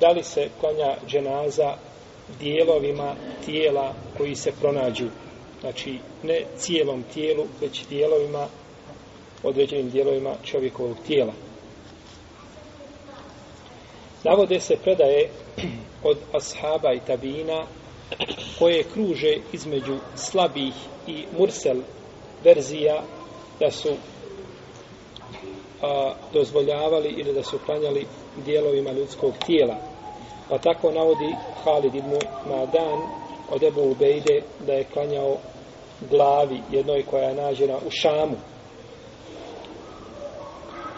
da li se klanja dženaza dijelovima tijela koji se pronađu. Znači, ne cijelom tijelu, već dijelovima, određenim dijelovima čovjekovog tijela. Navode se predaje od ashaba i tabina koje kruže između slabih i mursel verzija da su a, dozvoljavali ili da su klanjali dijelovima ljudskog tijela. Pa tako navodi Halid ibn Madan od Ebu Ubejde da je klanjao glavi jednoj koja je nađena u Šamu.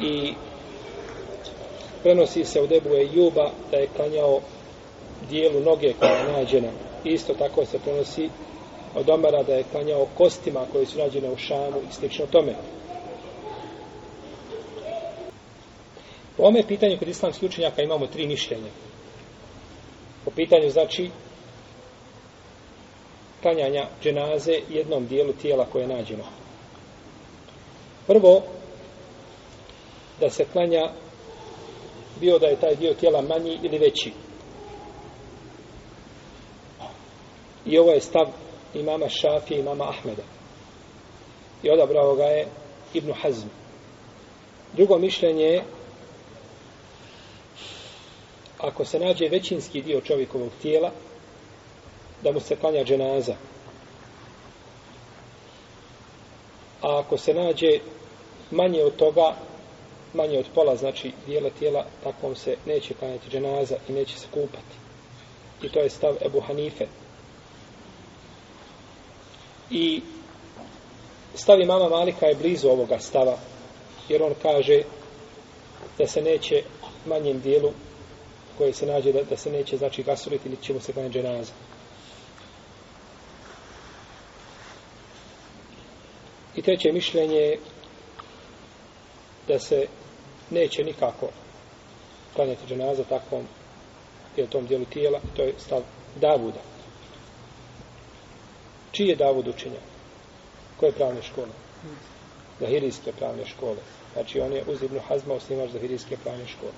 I prenosi se od Ebu Ejuba da je klanjao dijelu noge koja je nađena. Isto tako se prenosi od Omara da je klanjao kostima koje su nađene u Šamu i slično tome. Po ome pitanju kod islamskih učenjaka imamo tri mišljenja. Po pitanju znači klanjanja dženaze jednom dijelu tijela koje je nađeno. Prvo, da se klanja bio da je taj dio tijela manji ili veći. I ovo je stav imama Šafije i imama Ahmeda. I odabrao ga je Ibn Hazm. Drugo mišljenje je ako se nađe većinski dio čovjekovog tijela, da mu se klanja dženaza. A ako se nađe manje od toga, manje od pola, znači dijela tijela, takvom se neće klanjati dženaza i neće se kupati. I to je stav Ebu Hanife. I stav imama Malika je blizu ovoga stava, jer on kaže da se neće manjem dijelu koje se nađe da, da se neće znači gasuliti ili ćemo se klanjati dženaza. I treće mišljenje je da se neće nikako klanjati dženaza takvom ili tom dijelu tijela, to je stav Davuda. Čiji je Davud učenja? Koje pravne škole? Zahirijske pravne škole. Znači on je uz Ibnu Hazma osnivač Zahirijske pravne škole.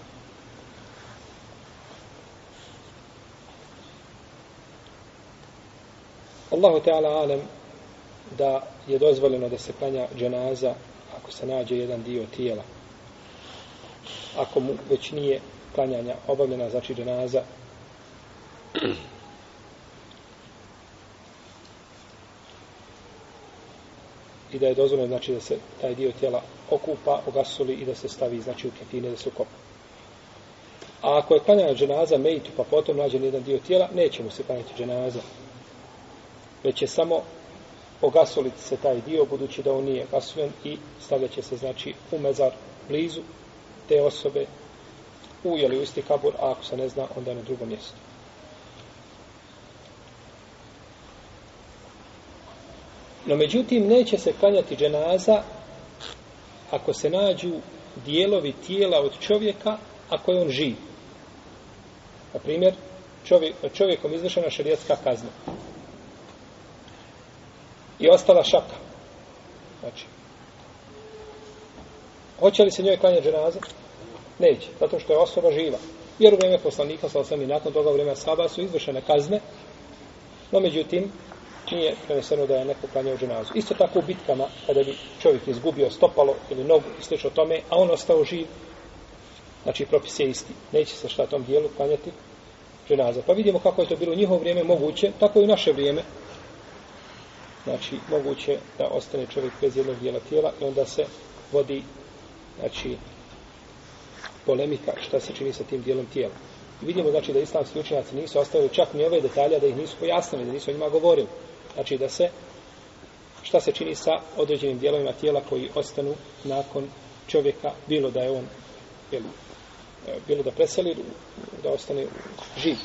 Allahu Teala alem da je dozvoljeno da se klanja dženaza ako se nađe jedan dio tijela. Ako mu već nije klanjanja obavljena, znači dženaza, i da je dozvoljeno znači da se taj dio tijela okupa, ogasuli i da se stavi znači u kefine da se ukopa. A ako je klanjana dženaza mejtu pa potom nađe jedan dio tijela, neće mu se klanjati dženaza već je samo ogasoliti se taj dio, budući da on nije gasoljen i stavljat će se, znači, u mezar blizu te osobe, u ili u isti kabur, a ako se ne zna, onda na drugom mjestu. No, međutim, neće se klanjati dženaza ako se nađu dijelovi tijela od čovjeka, ako je on živ. Na primjer, čovjek, čovjekom izvršena šarijetska kazna i ostala šaka. Znači, hoće li se njoj klanjati dženaza? Neće, zato što je osoba živa. Jer u vreme poslanika, sa osam i nakon toga vreme saba, su izvršene kazne, no međutim, nije preneseno da je neko klanjao dženazu. Isto tako u bitkama, kada bi čovjek izgubio stopalo ili nogu i slično tome, a on ostao živ, znači propis je isti. Neće se šta tom dijelu klanjati dženaza. Pa vidimo kako je to bilo u njihovo vrijeme moguće, tako i u naše vrijeme, znači moguće da ostane čovjek bez jednog dijela tijela i onda se vodi znači polemika šta se čini sa tim dijelom tijela. I vidimo znači da islamski učenjaci nisu ostavili čak ni ove detalje da ih nisu pojasnili, da nisu o njima govorili. Znači da se šta se čini sa određenim dijelovima tijela koji ostanu nakon čovjeka, bilo da je on jel, e, bilo da preseli, da ostane živ.